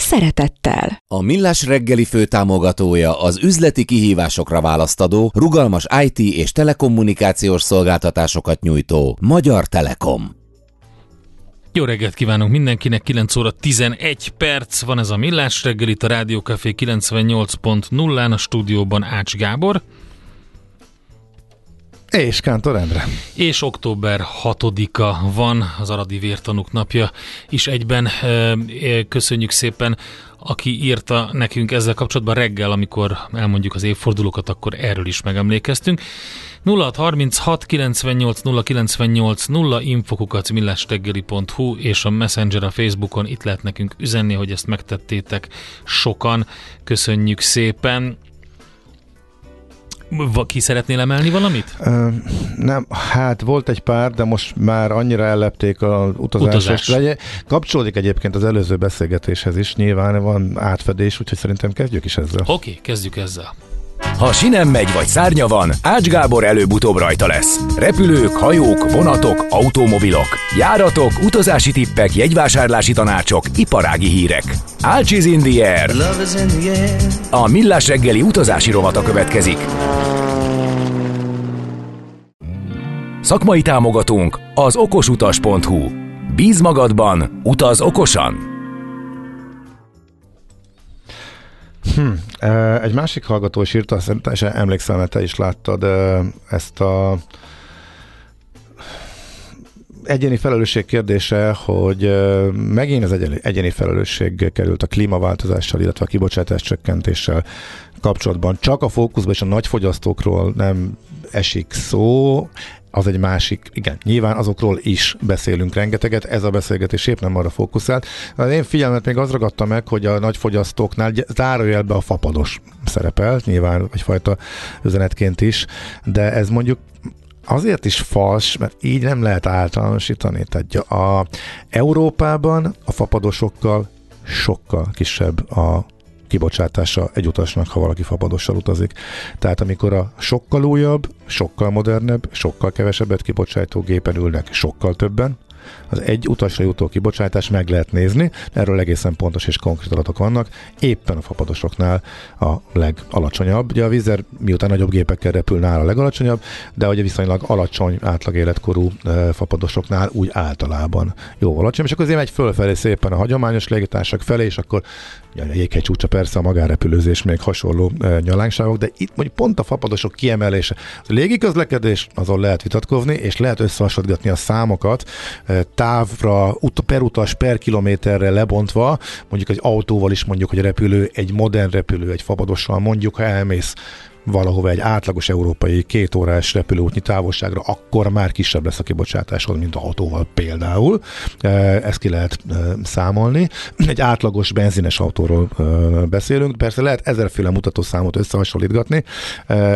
szeretettel. A Millás reggeli főtámogatója az üzleti kihívásokra választadó, rugalmas IT és telekommunikációs szolgáltatásokat nyújtó Magyar Telekom. Jó reggelt kívánunk mindenkinek, 9 óra 11 perc van ez a Millás reggel, itt a Rádiókafé 98.0-án, a stúdióban Ács Gábor. És Kántor Endre. És október 6-a van, az Aradi Vértanúk napja is egyben. Köszönjük szépen, aki írta nekünk ezzel kapcsolatban reggel, amikor elmondjuk az évfordulókat, akkor erről is megemlékeztünk. 0636 98 098 0 infokukat millástegeli.hu és a Messenger a Facebookon itt lehet nekünk üzenni, hogy ezt megtettétek sokan. Köszönjük szépen! Ki szeretnél emelni valamit? Ö, nem, hát volt egy pár, de most már annyira ellepték az utazást. Utazás. Kapcsolódik egyébként az előző beszélgetéshez is, nyilván van átfedés, úgyhogy szerintem kezdjük is ezzel. Oké, okay, kezdjük ezzel. Ha sinem megy vagy szárnya van, Ács Gábor előbb-utóbb rajta lesz. Repülők, hajók, vonatok, automobilok, járatok, utazási tippek, jegyvásárlási tanácsok, iparági hírek. Ácsiz in the air. A Millás reggeli utazási rovata következik. Szakmai támogatónk az okosutas.hu. Bíz magadban, utaz okosan! Hm. Egy másik hallgató is írta, szerintem emlékszel, mert te is láttad ezt a egyéni felelősség kérdése, hogy megint az egyéni, felelősség került a klímaváltozással, illetve a kibocsátás csökkentéssel kapcsolatban. Csak a fókuszban és a nagyfogyasztókról nem esik szó, az egy másik, igen, nyilván azokról is beszélünk rengeteget, ez a beszélgetés épp nem arra fókuszált. Az én figyelmet még az ragadta meg, hogy a nagyfogyasztóknál zárójelbe a fapados szerepel, nyilván egyfajta üzenetként is, de ez mondjuk azért is fals, mert így nem lehet általánosítani. Tehát a Európában a fapadosokkal sokkal kisebb a kibocsátása egy utasnak, ha valaki fapadossal utazik. Tehát amikor a sokkal újabb, sokkal modernebb, sokkal kevesebbet kibocsátó gépen ülnek sokkal többen, az egy utasra jutó kibocsátás meg lehet nézni, erről egészen pontos és konkrét adatok vannak, éppen a fapadosoknál a legalacsonyabb. Ugye a vízer miután nagyobb gépekkel repül nála a legalacsonyabb, de ugye viszonylag alacsony átlag életkorú e, fapadosoknál úgy általában jó alacsony, és akkor azért megy fölfelé szépen a hagyományos légitársak felé, és akkor a jéghegy csúcsa persze a magárepülőzés még hasonló e, de itt mondjuk pont a fapadosok kiemelése. A légiközlekedés azon lehet vitatkozni, és lehet összehasonlítani a számokat e, távra, ut- per utas, per kilométerre lebontva, mondjuk egy autóval is mondjuk, hogy a repülő, egy modern repülő, egy fapadossal mondjuk, ha elmész valahova egy átlagos európai két órás repülőútnyi távolságra, akkor már kisebb lesz a kibocsátásod, mint autóval például. E, ezt ki lehet e, számolni. Egy átlagos benzines autóról e, beszélünk. Persze lehet ezerféle mutatószámot összehasonlítgatni,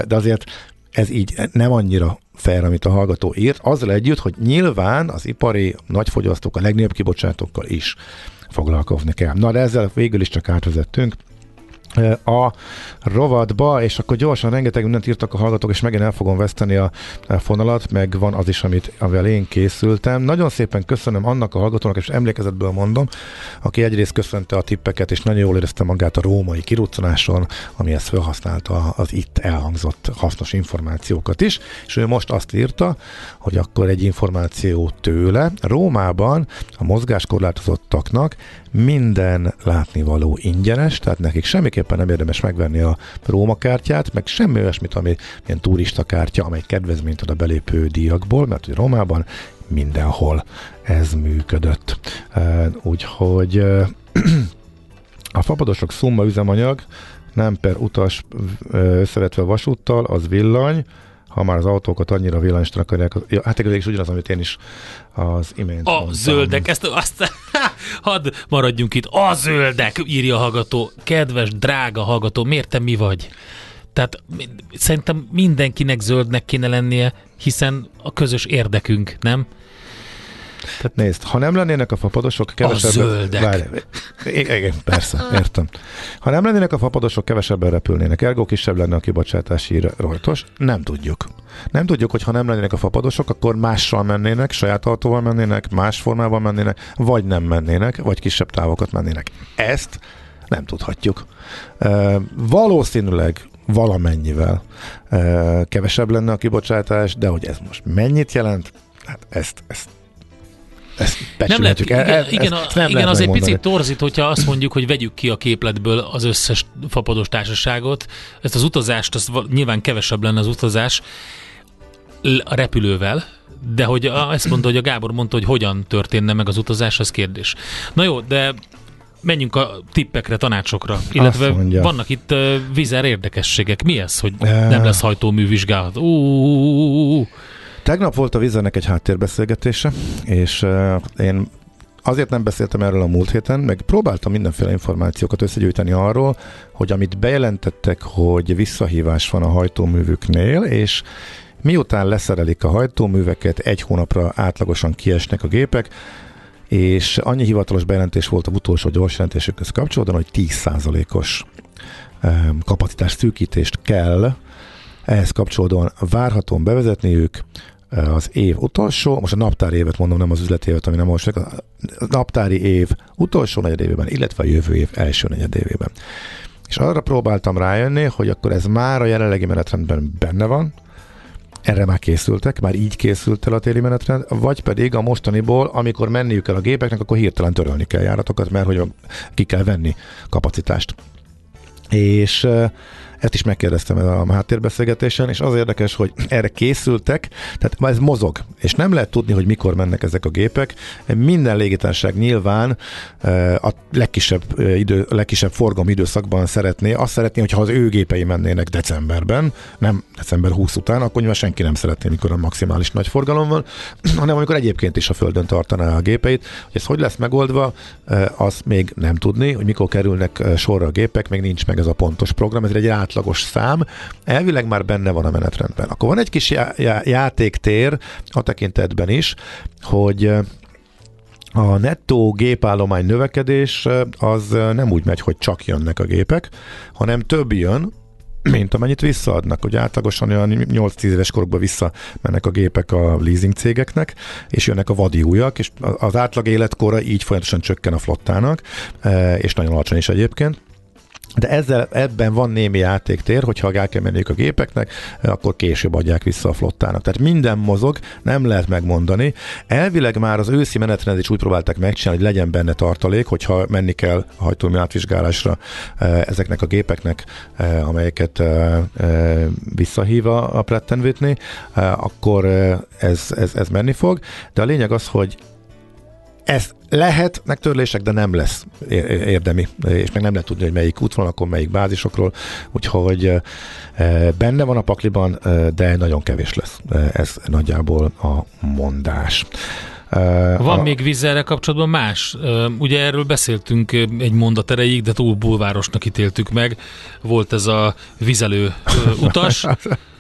de azért ez így nem annyira fair, amit a hallgató írt, azzal együtt, hogy nyilván az ipari nagyfogyasztók a legnagyobb kibocsátókkal is foglalkozni kell. Na, de ezzel végül is csak átvezettünk a rovatba, és akkor gyorsan rengeteg mindent írtak a hallgatók, és megint el fogom veszteni a fonalat, meg van az is, amit, amivel én készültem. Nagyon szépen köszönöm annak a hallgatónak, és emlékezetből mondom, aki egyrészt köszönte a tippeket, és nagyon jól érezte magát a római kiruccanáson, amihez felhasználta az itt elhangzott hasznos információkat is, és ő most azt írta, hogy akkor egy információ tőle. Rómában a mozgáskorlátozottaknak minden látnivaló ingyenes, tehát nekik semmiképpen nem érdemes megvenni a Róma kártyát, meg semmi olyasmit, ami ilyen turista kártya, amely kedvezményt ad a belépő díjakból, mert hogy Rómában mindenhol ez működött. Úgyhogy a fapadosok szumma üzemanyag nem per utas összevetve vasúttal, az villany, ha már az autókat annyira villanyosan akarják, ja, hát ez is ugyanaz, amit én is az imént A mondtam. zöldek, ezt azt, Hadd maradjunk itt. A zöldek, írja a hallgató. Kedves, drága hallgató, miért te mi vagy? Tehát szerintem mindenkinek zöldnek kéne lennie, hiszen a közös érdekünk, nem? Tehát nézd, ha nem lennének a fapadosok, kevesebb... A zöldek. Várj, igen, persze, értem. Ha nem lennének a fapadosok, kevesebben repülnének, ergo kisebb lenne a kibocsátási rajtos. Nem tudjuk. Nem tudjuk, hogy ha nem lennének a fapadosok, akkor mással mennének, saját autóval mennének, más formában mennének, vagy nem mennének, vagy kisebb távokat mennének. Ezt nem tudhatjuk. Uh, valószínűleg valamennyivel uh, kevesebb lenne a kibocsátás, de hogy ez most mennyit jelent, hát ezt, ezt ezt nem lehet, igen, e, igen, ezt nem igen lehet azért picit torzít, hogyha azt mondjuk, hogy vegyük ki a képletből az összes fapados társaságot. Ezt az utazást, az nyilván kevesebb lenne az utazás a repülővel, de hogy ezt mondta, hogy a Gábor mondta, hogy hogyan történne meg az utazás, az kérdés. Na jó, de menjünk a tippekre, tanácsokra, illetve vannak itt uh, vizer érdekességek. Mi ez, hogy nem lesz hajtómű vizsgálat? Uh, Tegnap volt a Vizernek egy háttérbeszélgetése, és én azért nem beszéltem erről a múlt héten, meg próbáltam mindenféle információkat összegyűjteni arról, hogy amit bejelentettek, hogy visszahívás van a hajtóművüknél, és miután leszerelik a hajtóműveket, egy hónapra átlagosan kiesnek a gépek, és annyi hivatalos bejelentés volt a utolsó gyors jelentésükhez kapcsolatban, hogy 10%-os kapacitás szűkítést kell ehhez kapcsolódóan várhatóan bevezetniük az év utolsó, most a naptári évet mondom, nem az üzleti évet, ami nem most, a naptári év utolsó negyedévében, illetve a jövő év első negyedévében. És arra próbáltam rájönni, hogy akkor ez már a jelenlegi menetrendben benne van, erre már készültek, már így készült el a téli menetrend, vagy pedig a mostaniból, amikor menniük kell a gépeknek, akkor hirtelen törölni kell járatokat, mert hogy ki kell venni kapacitást. És ezt is megkérdeztem a háttérbeszélgetésen, és az érdekes, hogy erre készültek, tehát ez mozog, és nem lehet tudni, hogy mikor mennek ezek a gépek. Minden légitárság nyilván eh, a legkisebb, eh, idő, legkisebb forgalmi időszakban szeretné, azt szeretné, hogyha az ő gépei mennének decemberben, nem december 20 után, akkor nyilván senki nem szeretné, mikor a maximális nagy forgalom van, hanem amikor egyébként is a Földön tartaná a gépeit. Hogy ez hogy lesz megoldva, eh, azt még nem tudni, hogy mikor kerülnek sorra a gépek, még nincs meg ez a pontos program, ez egy át átlagos szám, elvileg már benne van a menetrendben. Akkor van egy kis já- já- játéktér a tekintetben is, hogy a nettó gépállomány növekedés az nem úgy megy, hogy csak jönnek a gépek, hanem több jön, mint amennyit visszaadnak. Ugye átlagosan olyan 8-10 éves korokban visszamennek a gépek a leasing cégeknek, és jönnek a vadi újak, és az átlag életkora így folyamatosan csökken a flottának, és nagyon alacsony is egyébként. De ezzel, ebben van némi játéktér, hogyha el kell menniük a gépeknek, akkor később adják vissza a flottának. Tehát minden mozog, nem lehet megmondani. Elvileg már az őszi menetrendet is úgy próbálták megcsinálni, hogy legyen benne tartalék, hogyha menni kell a hajtómű átvizsgálásra eh, ezeknek a gépeknek, eh, amelyeket eh, visszahív a Pratt Whitney, akkor ez, ez, ez menni fog. De a lényeg az, hogy ez lehet megtörlések, de nem lesz érdemi, és meg nem lehet tudni, hogy melyik útvonalakon, melyik bázisokról, úgyhogy benne van a pakliban, de nagyon kevés lesz. Ez nagyjából a mondás. Van a... még vízzelre kapcsolatban más. Ugye erről beszéltünk egy mondat erejéig, de túl bulvárosnak ítéltük meg. Volt ez a vizelő utas.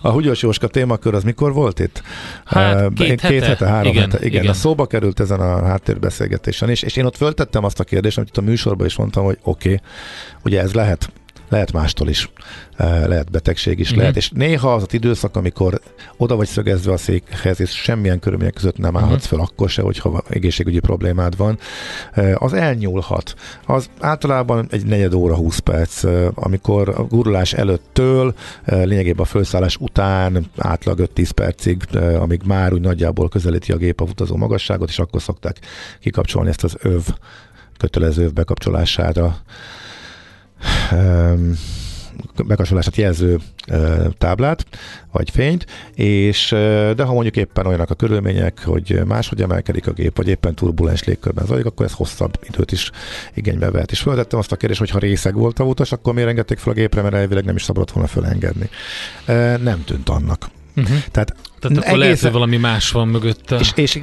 A Húgyos Jóska témakör az mikor volt itt? Hát két, két hete, hete három igen, hete. Igen, igen, a szóba került ezen a háttérbeszélgetésen is, és én ott föltettem azt a kérdést, amit itt a műsorban is mondtam, hogy oké, okay, ugye ez lehet lehet mástól is, eh, lehet betegség is, mm-hmm. lehet, és néha az az időszak, amikor oda vagy szögezve a székhez, és semmilyen körülmények között nem állhatsz mm-hmm. fel akkor se, hogyha egészségügyi problémád van, eh, az elnyúlhat. Az általában egy negyed óra, 20 perc, eh, amikor a gurulás előttől, lényegében a felszállás után átlag 5-10 percig, amíg már úgy nagyjából közelíti a gép a utazó magasságot, és akkor szokták kikapcsolni ezt az öv kötelező bekapcsolására bekapcsolását jelző táblát, vagy fényt, és de ha mondjuk éppen olyanak a körülmények, hogy máshogy emelkedik a gép, vagy éppen turbulens légkörben zajlik, akkor ez hosszabb időt is igénybe vehet. És feltettem azt a kérdést, hogy ha részeg volt a utas, akkor miért engedték fel a gépre, mert elvileg nem is szabadott volna fölengedni. Nem tűnt annak Uh-huh. Tehát tehát akkor egészen... lehet, hogy valami más van mögötte. És, és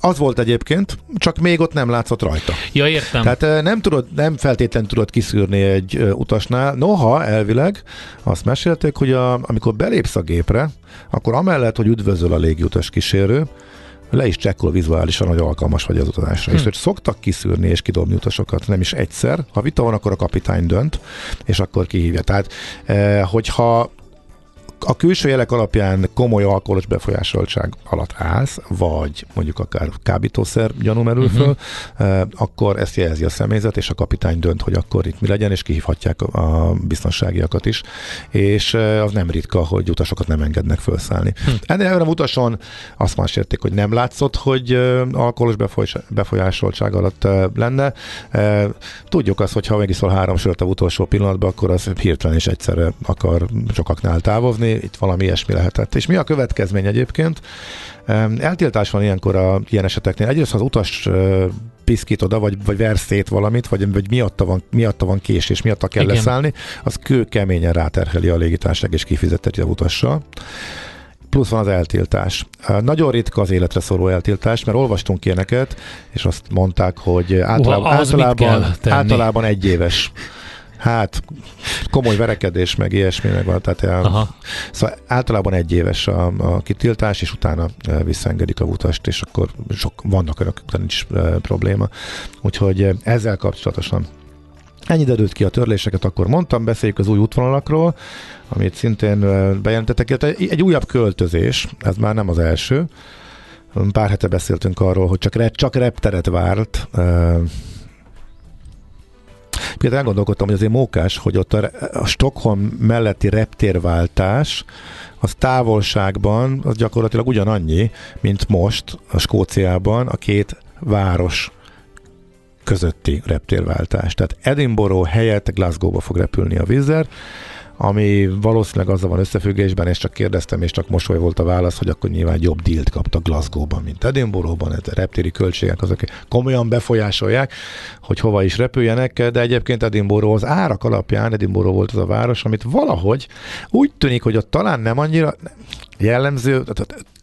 az volt egyébként, csak még ott nem látszott rajta. Ja, értem. Tehát nem, tudod, nem feltétlenül tudod kiszűrni egy utasnál. Noha elvileg azt mesélték, hogy a, amikor belépsz a gépre, akkor amellett, hogy üdvözöl a légiutas kísérő, le is csekkol vizuálisan, hogy alkalmas vagy az utazásra. Hm. És hogy szoktak kiszűrni és kidobni utasokat, nem is egyszer. Ha vita van, akkor a kapitány dönt, és akkor kihívja. Tehát, hogyha a külső jelek alapján komoly alkoholos befolyásoltság alatt állsz, vagy mondjuk akár kábítószer gyanú merül uh-huh. föl, eh, akkor ezt jelzi a személyzet, és a kapitány dönt, hogy akkor itt mi legyen, és kihívhatják a biztonságiakat is. És eh, az nem ritka, hogy utasokat nem engednek felszállni. Hm. Ennél a utason azt más érték, hogy nem látszott, hogy eh, alkoholos befolyásoltság alatt lenne. Tudjuk azt, hogy ha megiszol három sört a utolsó pillanatban, akkor az hirtelen is egyszerre akar sokaknál távozni, itt valami ilyesmi lehetett. És mi a következmény egyébként? Eltiltás van ilyenkor a ilyen eseteknél. Egyrészt, az utas piszkít oda, vagy, vagy verszét valamit, vagy, vagy miatta, van, miatta van késés, miatta kell Igen. leszállni, az kő keményen ráterheli a légitársaság, és kifizeteti a utassal plusz van az eltiltás. Nagyon ritka az életre szóló eltiltás, mert olvastunk ilyeneket, és azt mondták, hogy általában, általában, általában egy éves Hát, komoly verekedés, meg ilyesmi, meg van. Tehát el, Aha. Szóval általában egy éves a, a kitiltás, és utána e, visszaengedik a utast, és akkor sok, vannak önök, utána nincs e, probléma. Úgyhogy e, ezzel kapcsolatosan Ennyi időt ki a törléseket, akkor mondtam, beszéljük az új útvonalakról, amit szintén bejelentettek, egy újabb költözés, ez már nem az első. Pár hete beszéltünk arról, hogy csak, csak repteret várt Például elgondolkodtam, hogy azért mókás, hogy ott a, a Stockholm melletti reptérváltás az távolságban az gyakorlatilag ugyanannyi, mint most a Skóciában a két város közötti reptérváltás. Tehát Edinburgh helyett Glasgow-ba fog repülni a Vizer, ami valószínűleg azzal van összefüggésben, és csak kérdeztem, és csak mosoly volt a válasz, hogy akkor nyilván jobb dílt kaptak Glasgow-ban, mint Edinburgh-ban, ez a reptéri költségek azok komolyan befolyásolják, hogy hova is repüljenek, de egyébként Edinburgh az árak alapján, Edinburgh volt az a város, amit valahogy úgy tűnik, hogy ott talán nem annyira jellemző,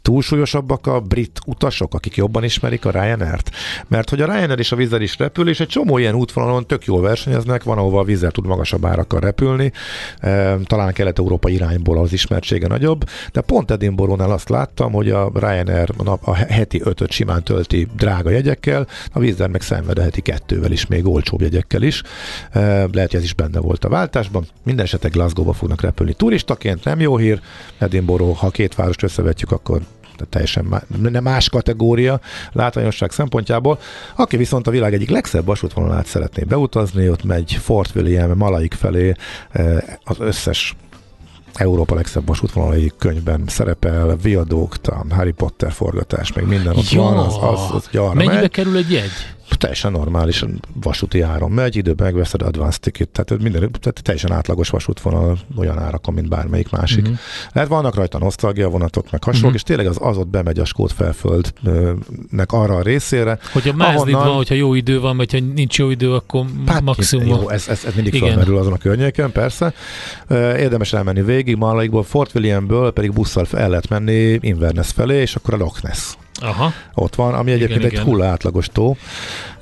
túlsúlyosabbak a brit utasok, akik jobban ismerik a Ryanair-t? Mert hogy a Ryanair és a Vizer is repül, és egy csomó ilyen útvonalon tök jól versenyeznek, van, ahova a Vizer tud magasabb árakkal repülni, talán kelet-európa irányból az ismertsége nagyobb, de pont Edinburghnál azt láttam, hogy a Ryanair a, nap, a heti ötöt simán tölti drága jegyekkel, a Vizer meg szenved a heti kettővel is, még olcsóbb jegyekkel is. Lehet, hogy ez is benne volt a váltásban. Minden esetek Glasgow-ba fognak repülni turistaként, nem jó hír. Edinburgh, ha két várost összevetjük, akkor tehát teljesen má, nem más kategória látványosság szempontjából. Aki viszont a világ egyik legszebb vasútvonalát szeretné beutazni, ott megy Fort William, Malaik felé, eh, az összes Európa legszebb vasútvonalai könyvben szerepel, viadókt, a Harry Potter forgatás, meg minden ott ja. van, az, az, az Mennyibe megy. kerül egy jegy? Teljesen normális vasúti áron megy, időben megveszed advanced ticket, tehát, minden, tehát teljesen átlagos vasútvonal olyan árakon, mint bármelyik másik. Uh-huh. Lehet vannak rajta nosztalgia vonatok, meg hasonlók, uh-huh. és tényleg az, az ott bemegy a Skót felföldnek arra a részére. Hogyha mázni ahonnan... van, hogyha jó idő van, vagy ha nincs jó idő, akkor hát, maximum. Jó, ez, ez, ez mindig Igen. felmerül azon a környéken, persze. Érdemes elmenni végig, Malaikból, Fort Williamből pedig busszal el lehet menni Inverness felé, és akkor a Loch Ness Aha. ott van, ami egyébként igen, egy hulla átlagos tó.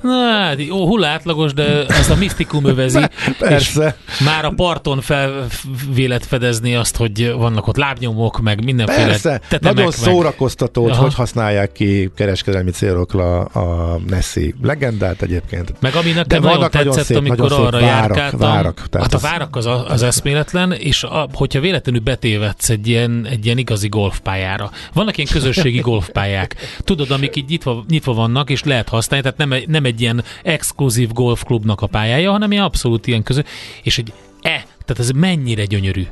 Na, hát, jó, hulla átlagos, de ezt a misztikum övezi. Persze. már a parton fel vélet fedezni azt, hogy vannak ott lábnyomok, meg mindenféle Persze. tetemek. Nagyon meg... szórakoztató, hogy hogy használják ki kereskedelmi célokra a Nessi legendát egyébként. Meg ami nekem de nagyon tetszett, szép, amikor nagyon arra várak, járkáltam. Várak, hát a várak az, az eszméletlen, és a, hogyha véletlenül betévedsz egy ilyen, egy ilyen igazi golfpályára. Vannak ilyen közösségi golfpályák. Tudod, amik így nyitva, nyitva vannak, és lehet használni, tehát nem, nem egy ilyen exkluzív golfklubnak a pályája, hanem ilyen abszolút ilyen közö, és egy e, tehát ez mennyire gyönyörű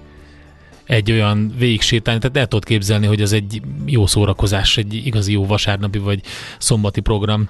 egy olyan végigsétálni, tehát el tudod képzelni, hogy ez egy jó szórakozás, egy igazi jó vasárnapi vagy szombati program.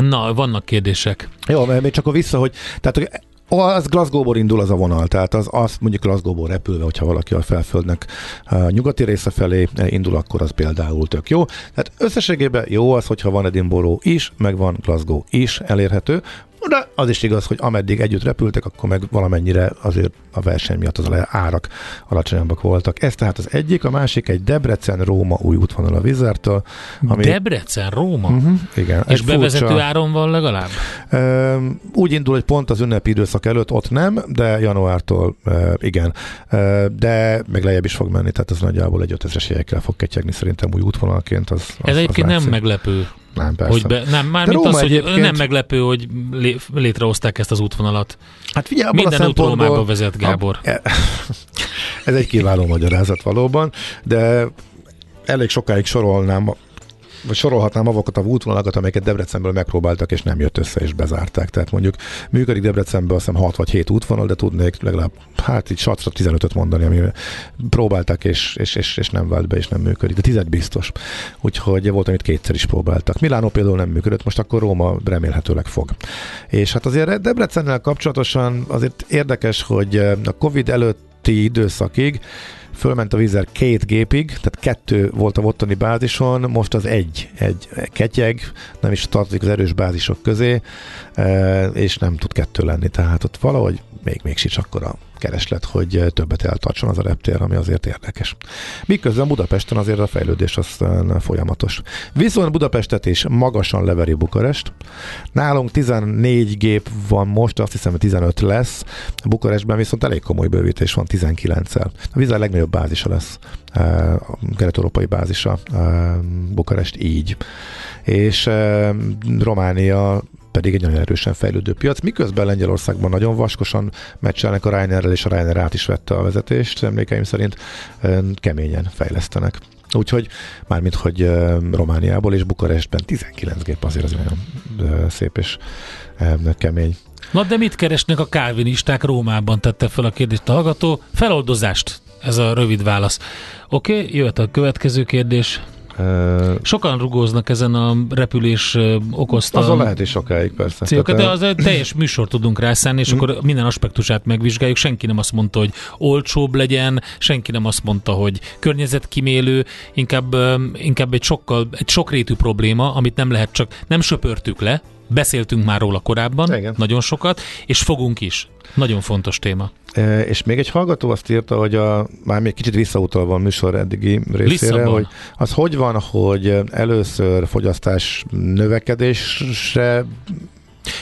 Na, vannak kérdések. Jó, mert még csak a vissza, hogy tehát az Glasgow-ból indul az a vonal, tehát az, az mondjuk Glasgow-ból repülve, hogyha valaki a felföldnek a nyugati része felé indul, akkor az például tök jó. Tehát összességében jó az, hogyha van Edinburgh is, meg van Glasgow is elérhető. De az is igaz, hogy ameddig együtt repültek, akkor meg valamennyire azért a verseny miatt az árak alacsonyabbak voltak. Ez tehát az egyik, a másik egy Debrecen-Róma új útvonal a Vizertől. Ami... Debrecen-Róma? Uh-huh, igen. És bevezető furcsa... áron van legalább? Uh, úgy indul, hogy pont az ünnepi időszak előtt ott nem, de januártól uh, igen. Uh, de meg lejjebb is fog menni, tehát az nagyjából egy 5000-es jegyekkel fog ketyegni szerintem új útvonalként. Az, az, Ez egyébként az nem meglepő. Nem, persze. Hogy be, nem, már mint az, hogy egyébként... nem meglepő, hogy lé, létrehozták ezt az útvonalat. Hát figyelj, Minden út Rómába vezet, Gábor. A, ez egy kiváló magyarázat valóban, de elég sokáig sorolnám vagy sorolhatnám azokat a útvonalakat, amelyeket Debrecenből megpróbáltak, és nem jött össze, és bezárták. Tehát mondjuk működik Debrecenből azt hiszem 6 vagy 7 útvonal, de tudnék legalább, hát így satra 15-öt mondani, ami próbáltak, és, és, és, és, nem vált be, és nem működik. De tized biztos. Úgyhogy volt, amit kétszer is próbáltak. Milánó például nem működött, most akkor Róma remélhetőleg fog. És hát azért Debrecennel kapcsolatosan azért érdekes, hogy a Covid előtti időszakig fölment a vízer két gépig, tehát kettő volt a ottani bázison, most az egy, egy ketyeg, nem is tartozik az erős bázisok közé, e, és nem tud kettő lenni, tehát ott valahogy még, még sincs akkora kereslet, hogy többet eltartson az a reptér, ami azért érdekes. Miközben Budapesten azért a fejlődés az folyamatos. Viszont Budapestet is magasan leveri Bukarest. Nálunk 14 gép van most, azt hiszem, hogy 15 lesz. Bukarestben viszont elég komoly bővítés van 19-el. A víz a legnagyobb bázisa lesz, a kelet-európai bázisa Bukarest így. És Románia pedig egy nagyon erősen fejlődő piac, miközben Lengyelországban nagyon vaskosan meccselnek a Ryanair-rel, és a Ryanair át is vette a vezetést, emlékeim szerint keményen fejlesztenek. Úgyhogy mármint, hogy Romániából és Bukarestben 19 gép azért az nagyon szép és kemény. Na de mit keresnek a kálvinisták Rómában, tette fel a kérdést a hallgató. Feloldozást, ez a rövid válasz. Oké, okay, jöhet a következő kérdés. Sokan rugóznak ezen a repülés okozta... Azon lehet is sokáig, persze. Célokat, de az teljes műsor tudunk rászállni, és mm. akkor minden aspektusát megvizsgáljuk. Senki nem azt mondta, hogy olcsóbb legyen, senki nem azt mondta, hogy környezetkímélő, inkább, inkább egy sokkal, egy sokrétű probléma, amit nem lehet csak, nem söpörtük le, beszéltünk már róla korábban, Igen. nagyon sokat, és fogunk is. Nagyon fontos téma. És még egy hallgató azt írta, hogy a, már még kicsit visszautalva a műsor eddigi részére, Lisszabon. hogy az hogy van, hogy először fogyasztás növekedésre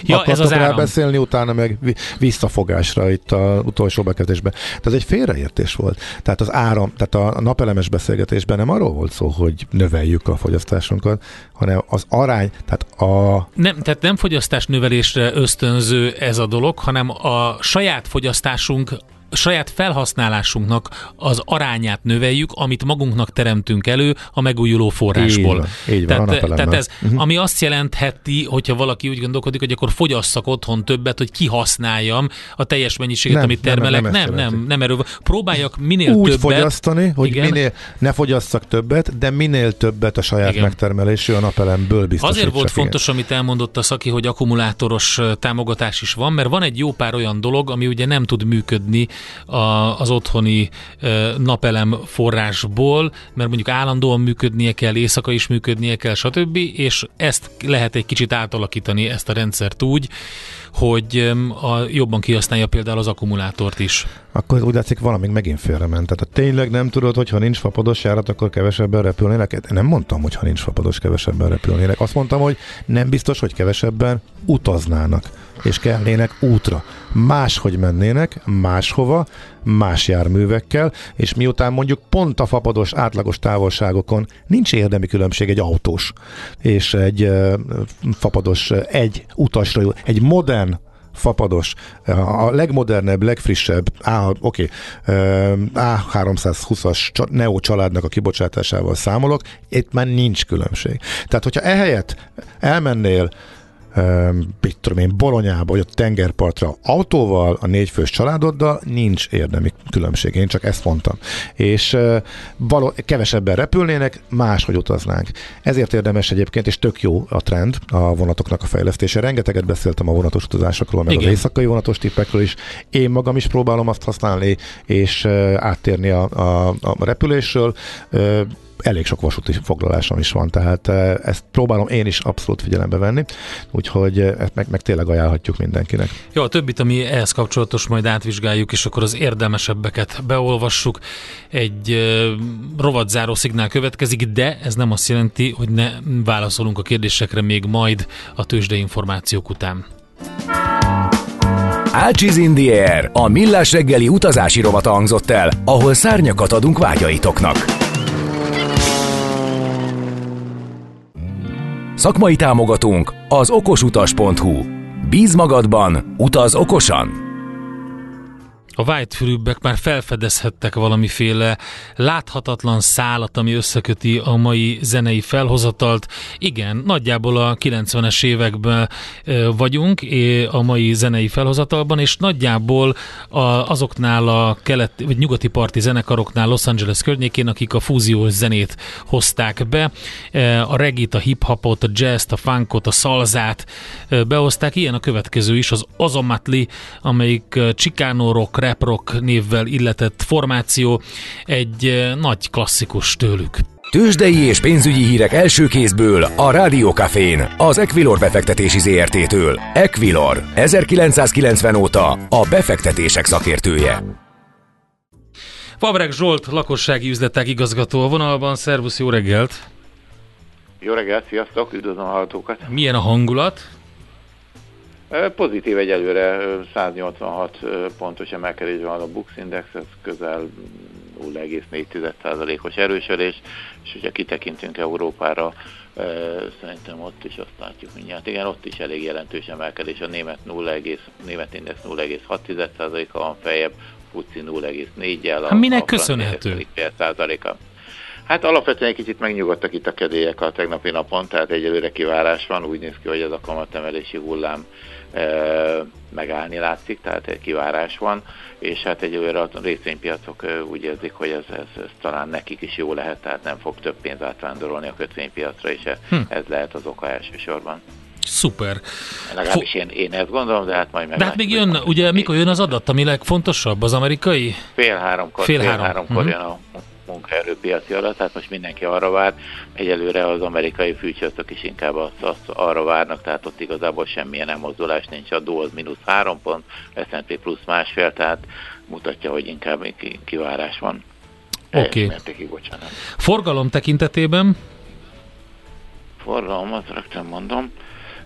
Ja, ez az áram. beszélni, utána meg visszafogásra itt a utolsó bekezdésben. Tehát ez egy félreértés volt. Tehát az áram, tehát a napelemes beszélgetésben nem arról volt szó, hogy növeljük a fogyasztásunkat, hanem az arány, tehát a... Nem, tehát nem fogyasztás növelésre ösztönző ez a dolog, hanem a saját fogyasztásunk saját felhasználásunknak az arányát növeljük, amit magunknak teremtünk elő a megújuló forrásból. Így, így van, tehát, tehát ez, uh-huh. ami azt jelentheti, hogyha valaki úgy gondolkodik, hogy akkor fogyasszak otthon többet, hogy kihasználjam a teljes mennyiséget, nem, amit termelek. Nem, nem, nem, nem, nem erről. Próbáljak minél úgy többet. fogyasztani, hogy igen. minél ne fogyasszak többet, de minél többet a saját igen. megtermelésű a napelemből biztosítsak. Azért volt fontos, amit elmondott a szaki, hogy akkumulátoros támogatás is van, mert van egy jó pár olyan dolog, ami ugye nem tud működni a, az otthoni napelem forrásból, mert mondjuk állandóan működnie kell, éjszaka is működnie kell, stb. És ezt lehet egy kicsit átalakítani, ezt a rendszert úgy, hogy a, jobban kihasználja például az akkumulátort is. Akkor úgy látszik, valamink megint félrement. Tehát ha tényleg nem tudod, hogy ha nincs fapados járat, akkor kevesebben repülnének. Nem mondtam, hogy ha nincs fapados, kevesebben repülnének. Azt mondtam, hogy nem biztos, hogy kevesebben utaznának és kelnének útra. Máshogy mennének, máshova, más járművekkel, és miután mondjuk pont a fapados átlagos távolságokon nincs érdemi különbség egy autós és egy uh, fapados egy utasra, egy modern fapados, a legmodernebb, legfrissebb A, okay, A320-as Neo családnak a kibocsátásával számolok, itt már nincs különbség. Tehát, hogyha ehelyett elmennél mit tudom én, Bolonyába, vagy a tengerpartra autóval, a négyfős családoddal nincs érdemi különbség. Én csak ezt mondtam. És való, kevesebben repülnének, máshogy utaznánk. Ezért érdemes egyébként, és tök jó a trend a vonatoknak a fejlesztése. Rengeteget beszéltem a vonatos utazásokról, meg Igen. az éjszakai vonatos tippekről is. Én magam is próbálom azt használni, és áttérni a, a, a repülésről elég sok vasúti foglalásom is van, tehát ezt próbálom én is abszolút figyelembe venni, úgyhogy ezt meg, meg tényleg ajánlhatjuk mindenkinek. Jó, a többit, ami ehhez kapcsolatos, majd átvizsgáljuk, és akkor az érdemesebbeket beolvassuk. Egy rovatzáró szignál következik, de ez nem azt jelenti, hogy ne válaszolunk a kérdésekre még majd a tőzsdei információk után. Ácsiz in the Air, a millás reggeli utazási rovata hangzott el, ahol szárnyakat adunk vágyaitoknak. Szakmai támogatónk az okosutas.hu. Bíz magadban, utaz okosan! A vájtfülűbbek már felfedezhettek valamiféle láthatatlan szálat, ami összeköti a mai zenei felhozatalt. Igen, nagyjából a 90-es években vagyunk a mai zenei felhozatalban, és nagyjából azoknál a kelet, vagy nyugati parti zenekaroknál Los Angeles környékén, akik a fúziós zenét hozták be, a regit, a hip-hopot, a jazz a funkot, a szalzát behozták. Ilyen a következő is, az Azomatli, amelyik Chicano rock, rap rock névvel illetett formáció, egy eh, nagy klasszikus tőlük. Tőzsdei és pénzügyi hírek első kézből a Rádiókafén, az Equilor befektetési ZRT-től. Equilor, 1990 óta a befektetések szakértője. Fabrek Zsolt, lakossági üzletek igazgató a vonalban. Szervusz, jó reggelt! Jó reggelt, sziasztok, üdvözlöm a hallgatókat! Milyen a hangulat? Pozitív egyelőre 186 pontos emelkedés van a Bux Index, ez közel 0,4%-os erősödés, és hogyha kitekintünk Európára, szerintem ott is azt látjuk mindjárt. Igen, ott is elég jelentős emelkedés, a német, 0, német index 0,6%-a van feljebb, FUCI 0,4-jel. Hát minek a köszönhető? Hát alapvetően egy kicsit megnyugodtak itt a kedélyek a tegnapi napon, tehát egyelőre kivárás van, úgy néz ki, hogy ez a kamatemelési hullám megállni látszik, tehát egy kivárás van, és hát egyelőre a részvénypiacok úgy érzik, hogy ez, ez, ez talán nekik is jó lehet, tehát nem fog több pénz átvándorolni a kötvénypiacra, és hm. ez lehet az oka elsősorban. Szuper. Legalábbis én, én ezt gondolom, de hát majd meg. De hát még jön, ugye mikor jön az adat, ami legfontosabb, az amerikai? Fél háromkor, fél, fél három. háromkor uh-huh. jön a munkaerőpiaci alatt, tehát most mindenki arra vár, egyelőre az amerikai fűcsörtök is inkább azt, azt arra várnak, tehát ott igazából semmilyen elmozdulás nincs, a Dow az mínusz három pont, S&P plusz másfél, tehát mutatja, hogy inkább kivárás van. Oké. Okay. Forgalom tekintetében? Forgalom, azt rögtön mondom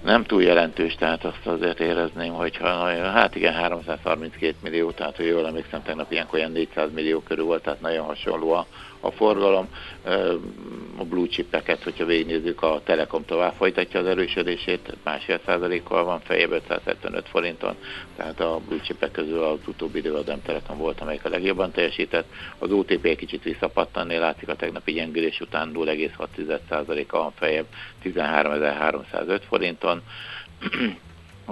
nem túl jelentős, tehát azt azért érezném, hogyha hát igen, 332 millió, tehát hogy jól emlékszem, tegnap ilyenkor olyan 400 millió körül volt, tehát nagyon hasonló a, a forgalom. A blue chipeket, hogyha végignézzük, a Telekom tovább folytatja az erősödését, másfél százalékkal van fejebb 575 forinton, tehát a blue chipek közül az utóbbi idő az M Telekom volt, amelyik a legjobban teljesített. Az OTP egy kicsit visszapattanni, látszik a tegnapi gyengülés után 0,6%-a van fejebb 13.305 forinton.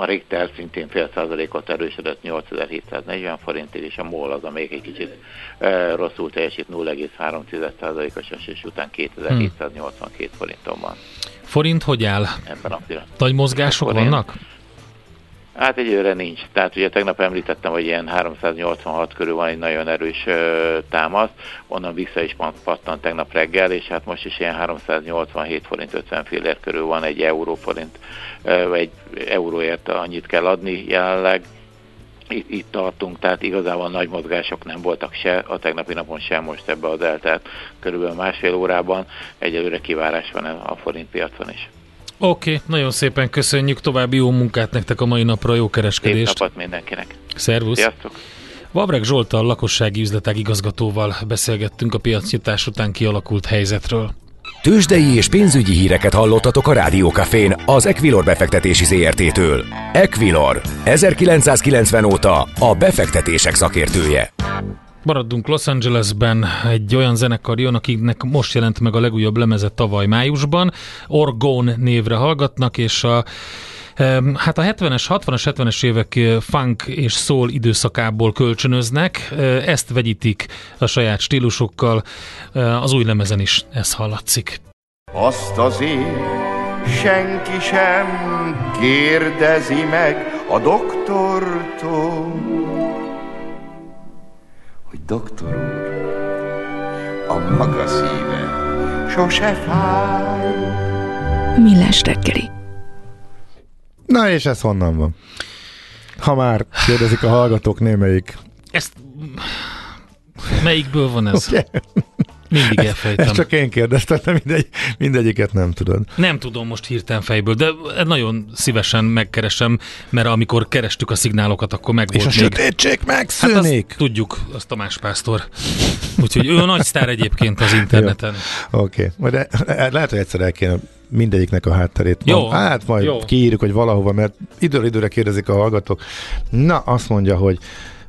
A Richter szintén fél százalékot erősödött 8740 forintig, és a MOL az, amelyik egy kicsit e, rosszul teljesít 0,3 százalékos esés után 2782 forinton van. Forint hogy áll? Ebben a pillanatban. Nagy mozgások vannak? Hát egyőre nincs. Tehát ugye tegnap említettem, hogy ilyen 386 körül van egy nagyon erős uh, támasz, onnan vissza is pattan tegnap reggel, és hát most is ilyen 387 forint 50 fillér körül van egy euró forint, uh, egy euróért annyit kell adni jelenleg. Itt, itt tartunk, tehát igazából nagy mozgások nem voltak se a tegnapi napon, sem most ebbe az eltelt körülbelül másfél órában. Egyelőre kivárás van a forint piacon is. Oké, okay, nagyon szépen köszönjük, további jó munkát nektek a mai napra, jó kereskedést. Szép napot mindenkinek. Szervusz. Sziasztok. Vabreg Zsoltal, lakossági üzletek igazgatóval beszélgettünk a piacnyitás után kialakult helyzetről. Tőzsdei és pénzügyi híreket hallottatok a Rádiókafén az Equilor befektetési ZRT-től. Equilor, 1990 óta a befektetések szakértője. Maradunk Los Angelesben, egy olyan zenekar jön, akiknek most jelent meg a legújabb lemeze tavaly májusban. Orgone névre hallgatnak, és a Hát a 70-es, 60-as, 70-es évek eh, funk és soul időszakából kölcsönöznek, eh, ezt vegyítik a saját stílusokkal, eh, az új lemezen is ez hallatszik. Azt azért senki sem kérdezi meg a doktortól, doktor úr, a maga szíve sose fáj. Millás reggeli. Na és ez honnan van? Ha már kérdezik a hallgatók némelyik. Ezt melyikből van ez? Ugye? Mindig elfejtem. Ezt csak én kérdeztem, de mindegy, mindegyiket nem tudod. Nem tudom most hirtelen fejből, de nagyon szívesen megkeresem, mert amikor kerestük a szignálokat, akkor meg És a volt még. sötétség Hát megszűnik. azt tudjuk, az Tamás Pásztor. Úgyhogy ő a nagy sztár egyébként az interneten. Oké, okay. majd e- lehet, hogy egyszer el kéne mindegyiknek a hátterét. Jó, Hát majd jó. kiírjuk, hogy valahova, mert időről időre kérdezik a hallgatók. Na, azt mondja, hogy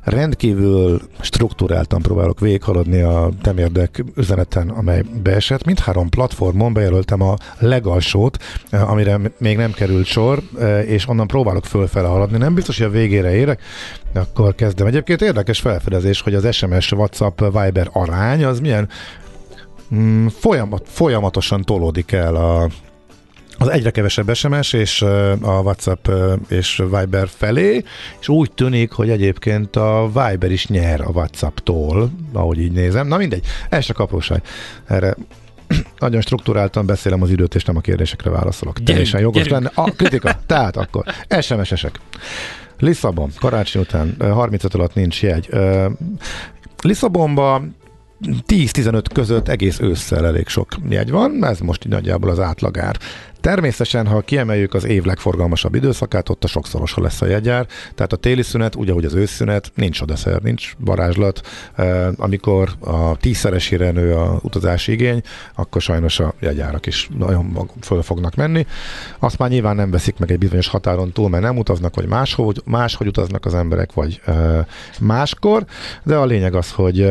rendkívül struktúráltan próbálok végighaladni a temérdek üzeneten, amely beesett. Mindhárom platformon bejelöltem a legalsót, eh, amire még nem került sor, eh, és onnan próbálok fölfele haladni. Nem biztos, hogy a végére érek, akkor kezdem. Egyébként érdekes felfedezés, hogy az SMS, WhatsApp, Viber arány az milyen mm, folyamat, folyamatosan tolódik el a, az egyre kevesebb SMS és a WhatsApp és Viber felé, és úgy tűnik, hogy egyébként a Viber is nyer a WhatsApptól, ahogy így nézem. Na mindegy, ez csak apróság. Erre nagyon struktúráltan beszélem az időt, és nem a kérdésekre válaszolok. Gyerünk, Teljesen jogos gyerünk. lenne. A kritika. Tehát akkor SMS-esek. Lisszabon, karácsony után, ö, 35 alatt nincs jegy. Lisszabonba 10-15 között egész ősszel elég sok jegy van, ez most így nagyjából az átlagár. Természetesen, ha kiemeljük az év legforgalmasabb időszakát, ott a sokszorosa lesz a jegyár, tehát a téli szünet, ugye, hogy az őszszünet, nincs odaszer, nincs varázslat. Amikor a tízszeresére nő a utazási igény, akkor sajnos a jegyárak is nagyon föl fognak menni. Azt már nyilván nem veszik meg egy bizonyos határon túl, mert nem utaznak, vagy máshogy, máshogy utaznak az emberek, vagy máskor, de a lényeg az, hogy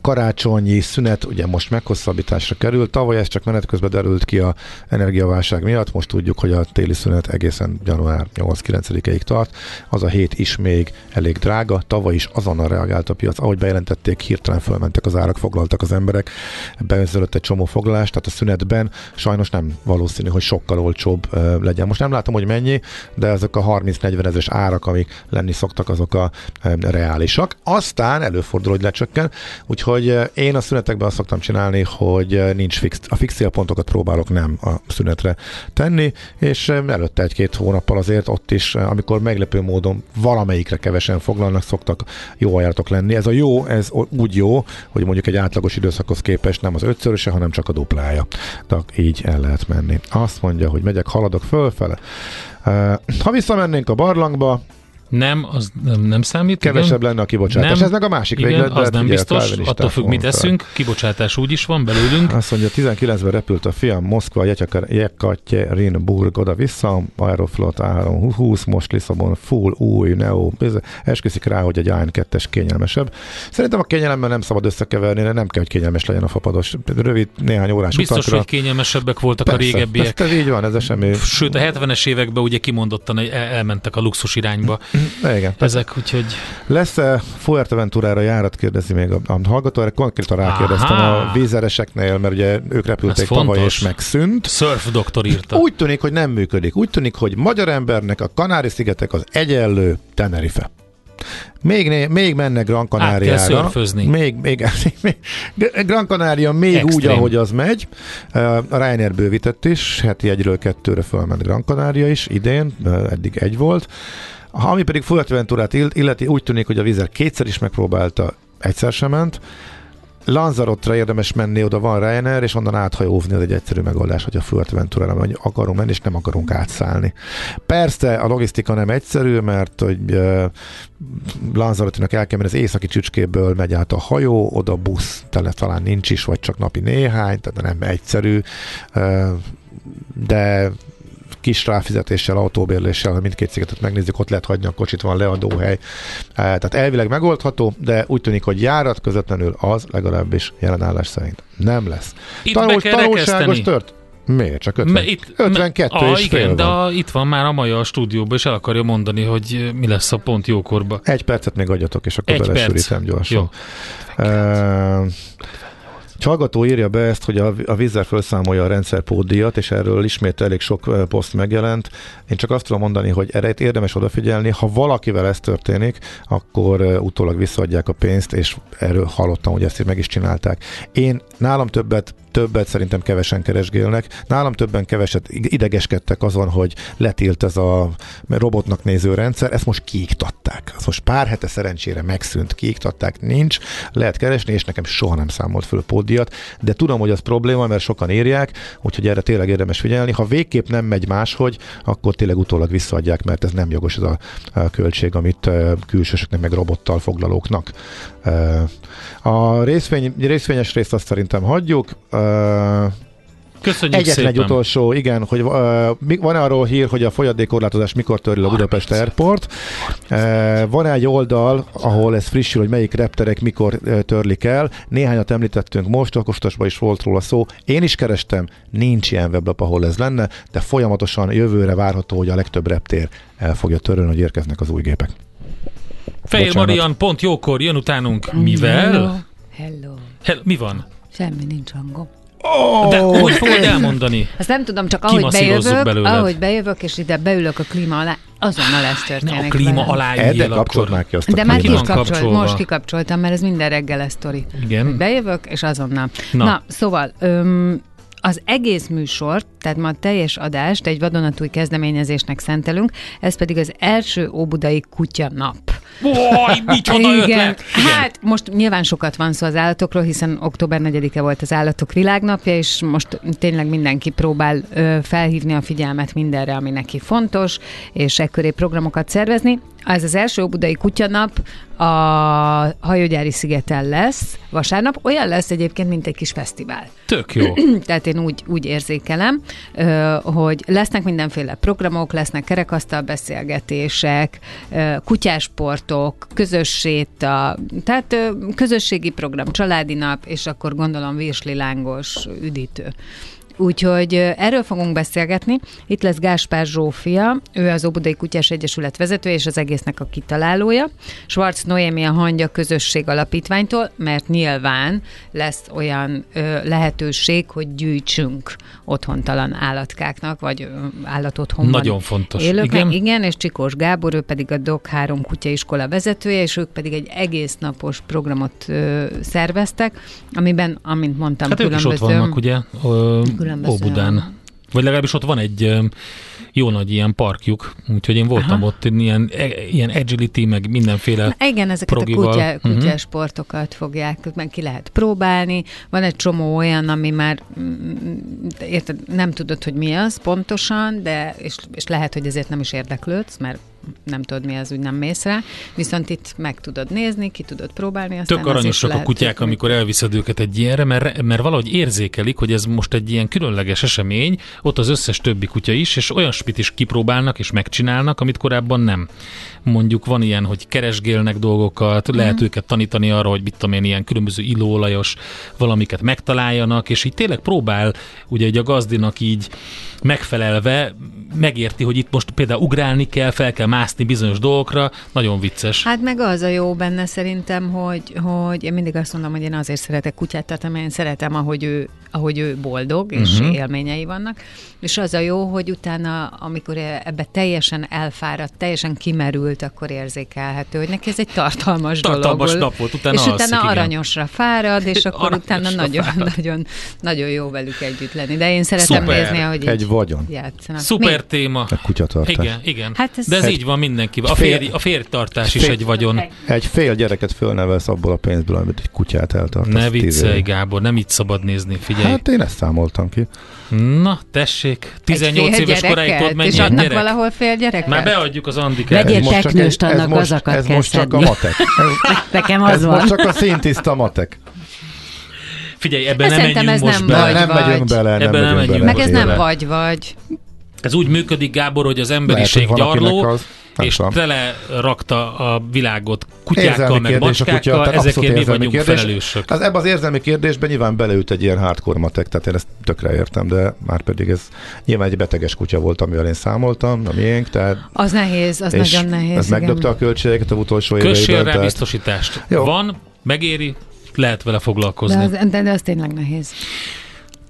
karácsonyi szünet ugye most meghosszabbításra került, tavaly ez csak menet közben derült ki a energiaválság miatt, most tudjuk, hogy a téli szünet egészen január 8-9-ig tart, az a hét is még elég drága, tavaly is azonnal reagált a piac, ahogy bejelentették, hirtelen fölmentek az árak, foglaltak az emberek, beözölött egy csomó foglalást, tehát a szünetben sajnos nem valószínű, hogy sokkal olcsóbb legyen. Most nem látom, hogy mennyi, de ezek a 30-40 ezeres árak, amik lenni szoktak, azok a reálisak. Aztán előfordul, hogy lecsökken, úgyhogy ö, én a szünetekben azt szoktam csinálni, hogy ö, nincs fix, a fix célpontokat próbálok nem a szünetre tenni, és ö, előtte egy-két hónappal azért ott is, amikor meglepő módon valamelyikre kevesen foglalnak, szoktak jó ajánlatok lenni. Ez a jó, ez úgy jó, hogy mondjuk egy átlagos időszakhoz képest nem az ötszöröse, hanem csak a duplája. De így el lehet menni. Azt mondja, hogy megyek, haladok fölfele. Ha visszamennénk a barlangba, Nem, az nem, nem számít. kevesebb igen. lenne a kibocsátás. Nem. Ez meg a másik Igen, véglet, az hát nem ugye biztos, attól függ, mit eszünk. Kibocsátás úgy is van belőlünk. Azt mondja, 19-ben repült a fiam Moszkva, Jekaterinburg oda-vissza, Aeroflot A320, most Lisszabon full, új, neo, esküszik rá, hogy egy AN2-es kényelmesebb. Szerintem a kényelemmel nem szabad összekeverni, de nem kell, hogy kényelmes legyen a fapados. Rövid, néhány órás Biztos, utakra. hogy kényelmesebbek voltak a régebbiek. Ez, ez így van, ez semmi. Sőt, a 70-es években ugye kimondottan hogy elmentek a luxus irányba Igen. ezek, úgyhogy Lesz-e Fuerteventurára járat, kérdezi még a, a hallgató, erre konkrétan rákérdeztem Aha. a vízereseknél, mert ugye ők repülték Ez tavaly fontos. és megszűnt. Surf doktor írta. Úgy tűnik, hogy nem működik. Úgy tűnik, hogy magyar embernek a Kanári-szigetek az egyenlő Tenerife. Még, né, még menne Gran Át kell Canariára. szörfözni. Még, még, még, Gran Canaria még Extrém. úgy, ahogy az megy. Uh, A Ryanair bővített is, heti egyről kettőre fölment Gran Canaria is idén, uh, eddig egy volt. Ami pedig Fuerteventurát ill- illeti, úgy tűnik, hogy a vízer kétszer is megpróbálta, egyszer sem ment. Lanzarotra érdemes menni, oda van Ryanair, és onnan áthajózni, az egy egyszerű megoldás, hogy a Fuerteventurára vagy akarunk menni, és nem akarunk átszállni. Persze a logisztika nem egyszerű, mert hogy uh, Lanzarotinak el kell menni, az északi csücskéből megy át a hajó, oda busz, tele talán nincs is, vagy csak napi néhány, tehát nem egyszerű, uh, de kis ráfizetéssel, autóbérléssel, ha mindkét szigetet megnézzük, ott lehet hagyni a kocsit, van leadóhely. Eh, Tehát elvileg megoldható, de úgy tűnik, hogy járat közvetlenül az legalábbis jelenállás szerint nem lesz. Itt Tanul, tanulságos tört? Miért? Csak 50? Me- itt, 52 me, és igen, fél de van. a, itt van már a Maja a stúdióban, és el akarja mondani, hogy mi lesz a pont jókorba. Egy percet még adjatok, és akkor belesűrítem gyorsan. Jó. Uh, Hallgató írja be ezt, hogy a, a vízzel felszámolja a rendszerpódiat, és erről ismét elég sok poszt megjelent. Én csak azt tudom mondani, hogy erre érdemes odafigyelni. Ha valakivel ez történik, akkor utólag visszaadják a pénzt, és erről hallottam, hogy ezt meg is csinálták. Én nálam többet többet szerintem kevesen keresgélnek. Nálam többen keveset idegeskedtek azon, hogy letilt ez a robotnak néző rendszer, ezt most kiiktatták. Ezt most pár hete szerencsére megszűnt, kiiktatták, nincs, lehet keresni, és nekem soha nem számolt föl pódiat, de tudom, hogy az probléma, mert sokan írják, úgyhogy erre tényleg érdemes figyelni. Ha végképp nem megy máshogy, akkor tényleg utólag visszaadják, mert ez nem jogos ez a költség, amit külsősöknek meg robottal foglalóknak. A részvény, részvényes részt azt szerintem hagyjuk. Köszönjük Egyetlen szépen. egy utolsó, igen, hogy uh, van-e arról hír, hogy a folyadékkorlátozás mikor törül a Budapest Airport. Uh, van-e egy oldal, ahol ez frissül, hogy melyik repterek mikor uh, törlik el. Néhányat említettünk most, okostosban is volt róla szó. Én is kerestem, nincs ilyen weblap, ahol ez lenne, de folyamatosan jövőre várható, hogy a legtöbb reptér el fogja törölni, hogy érkeznek az új gépek. Fehér. Marian pont jókor jön utánunk. Mivel? Hello. Hello. Hel- mi van? Semmi nincs hangom. De hogy fogod elmondani? Azt nem tudom, csak ahogy bejövök, belőled. ahogy bejövök, és ide beülök a klíma alá, azonnal ez Ne történik. a klíma velem. alá akkor. már ki azt a De már ki kapcsolt, most kikapcsoltam, mert ez minden reggel sztori. Igen. Bejövök, és azonnal. Na. Na, Na szóval, öm, az egész műsort, tehát ma a teljes adást egy vadonatúj kezdeményezésnek szentelünk, ez pedig az első Óbudai Kutya Nap. Oj, micsoda ötlet! Igen. Hát most nyilván sokat van szó az állatokról, hiszen október 4-e volt az állatok világnapja, és most tényleg mindenki próbál ö, felhívni a figyelmet mindenre, ami neki fontos, és ekköré programokat szervezni. Ez az első Óbudai Kutyanap a Hajógyári szigeten lesz, vasárnap. Olyan lesz egyébként, mint egy kis fesztivál. Tök jó. Tehát én úgy, úgy érzékelem, hogy lesznek mindenféle programok, lesznek kerekasztal beszélgetések, ö, kutyásportok, közös séta, tehát közösségi program, családi nap, és akkor gondolom virsli lángos üdítő. Úgyhogy erről fogunk beszélgetni. Itt lesz Gáspár Zsófia, ő az Óbudai Kutyás Egyesület vezetője és az egésznek a kitalálója. Schwarz Noémi a Hangya Közösség Alapítványtól, mert nyilván lesz olyan ö, lehetőség, hogy gyűjtsünk otthontalan állatkáknak, vagy ö, állatotthonban Nagyon fontos. élőknek. Igen. Igen. És Csikós Gábor, ő pedig a DOK 3 kutyaiskola vezetője, és ők pedig egy egész napos programot ö, szerveztek, amiben, amint mondtam, Hát ők is ott vannak, ugye? Ö, Különböző- Óbudán. Vagy legalábbis ott van egy jó nagy ilyen parkjuk, úgyhogy én voltam Aha. ott ilyen, e, ilyen agility, meg mindenféle Igen, ezeket progival. a kutya, Mhm. kutyásportokat fogják, meg ki lehet próbálni. Van egy csomó olyan, ami már mm, érted, nem tudod, hogy mi az pontosan, de és, és lehet, hogy ezért nem is érdeklődsz, mert nem tudod mi az, úgy nem mész rá. Viszont itt meg tudod nézni, ki tudod próbálni. Aztán Tök aranyosak a lehet, kutyák, hogy- amikor elviszed őket egy ilyenre, mert, mert valahogy érzékelik, hogy ez most egy ilyen különleges esemény, ott az összes többi kutya is, és olyan spit is kipróbálnak és megcsinálnak, amit korábban nem. Mondjuk van ilyen, hogy keresgélnek dolgokat, lehet Mhm. őket tanítani arra, hogy mit tudom én, ilyen különböző illóolajos valamiket megtaláljanak, és így tényleg próbál ugye egy a gazdinak így megfelelve megérti, hogy itt most például ugrálni kell, fel kell mászni bizonyos dolgokra, nagyon vicces. Hát meg az a jó benne szerintem, hogy, hogy én mindig azt mondom, hogy én azért szeretek kutyát tartani, mert én szeretem, ahogy ő, ahogy ő boldog, és uh-huh. élményei vannak. És az a jó, hogy utána, amikor ebbe teljesen elfáradt, teljesen kimerült, akkor érzékelhető, hogy neki ez egy tartalmas, Tartalmas dolog. nap volt, utána És utána alszik, igen. aranyosra fárad, és akkor Aranyosra utána nagyon, fárad. nagyon, nagyon jó velük együtt lenni. De én szeretem Szuper. nézni, ahogy Egy vagyon. játszanak. Szuper téma. A kutyatartás. Igen, igen. Hát ez- De ez Egy- így van mindenkivel. A, fér, a fértartás is fél- egy vagyon. Egy fél gyereket fölnevelsz abból a pénzből, amit egy kutyát eltartasz. Ne viccelj. Gábor, nem így szabad nézni, figyelj. Hát én ezt számoltam ki. Na, tessék, Egy 18 fél éves koráig tudod mennyi És adnak gyerek? valahol fél gyereket? Már beadjuk az Andikát. Vegyél Ez most csak teknőst, egy- ez annak most- gazakat Ez kell most csak a matek. Ez, Nekem az ez van. most csak a szintiszta matek. Figyelj, ebben nem menjünk ez most nem bele. vagy. nem megyünk bele, nem Ebben nem megyünk megyünk bele. Meg ez nem vagy vagy. Ez úgy működik, Gábor, hogy az Lehet, emberiség hogy van, akinek gyarló, az- és tudom. tele rakta a világot kutyákkal, Érzelmi meg kérdés kutya, macskákkal, abszolút ezekért mi vagyunk kérdés. felelősök. Az, ebben az érzelmi kérdésben nyilván beleült egy ilyen hardcore matek, tehát én ezt tökre értem, de már pedig ez nyilván egy beteges kutya volt, amivel én számoltam, a miénk, tehát Az nehéz, az nagyon nehéz. ez igen. megdöbte a költségeket a utolsó Kössél éveiben. rá tehát- biztosítást. Jó. Van, megéri, lehet vele foglalkozni. De az, de, de az tényleg nehéz.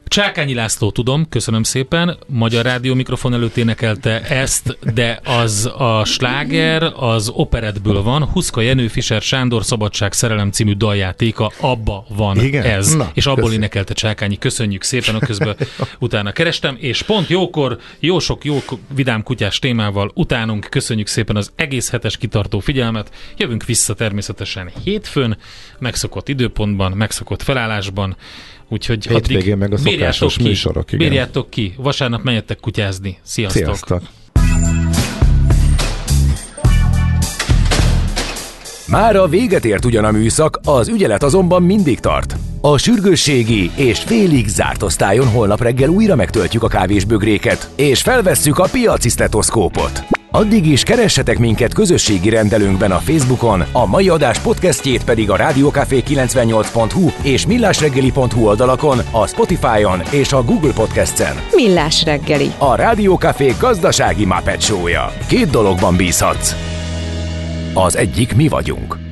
Csákányi László, tudom, köszönöm szépen. Magyar Rádió mikrofon előtt énekelte ezt, de az a sláger az operetből van. Huszka Jenő Fischer Sándor Szabadság Szerelem című daljátéka, abba van Igen? ez. Na, és abból köszönjük. énekelte Csákányi. Köszönjük szépen, a közben utána kerestem, és pont jókor, jó sok jó vidám kutyás témával utánunk. Köszönjük szépen az egész hetes kitartó figyelmet. Jövünk vissza természetesen hétfőn, megszokott időpontban, megszokott felállásban. Úgyhogy Hétvégén addig meg a bírjátok szokásos ki, műsorok, igen. Bírjátok ki. Vasárnap menjetek kutyázni. Sziasztok. Sziasztok! Már a véget ért ugyan a műszak, az ügyelet azonban mindig tart. A sürgősségi és félig zárt osztályon holnap reggel újra megtöltjük a kávésbögréket, és felvesszük a piaci stetoszkópot. Addig is keressetek minket közösségi rendelőnkben a Facebookon, a mai adás podcastjét pedig a rádiókafé 98hu és millásreggeli.hu oldalakon, a Spotify-on és a Google Podcast-en. Millás reggeli. A Rádiókafé gazdasági Show-ja. Két dologban bízhatsz. Az egyik mi vagyunk.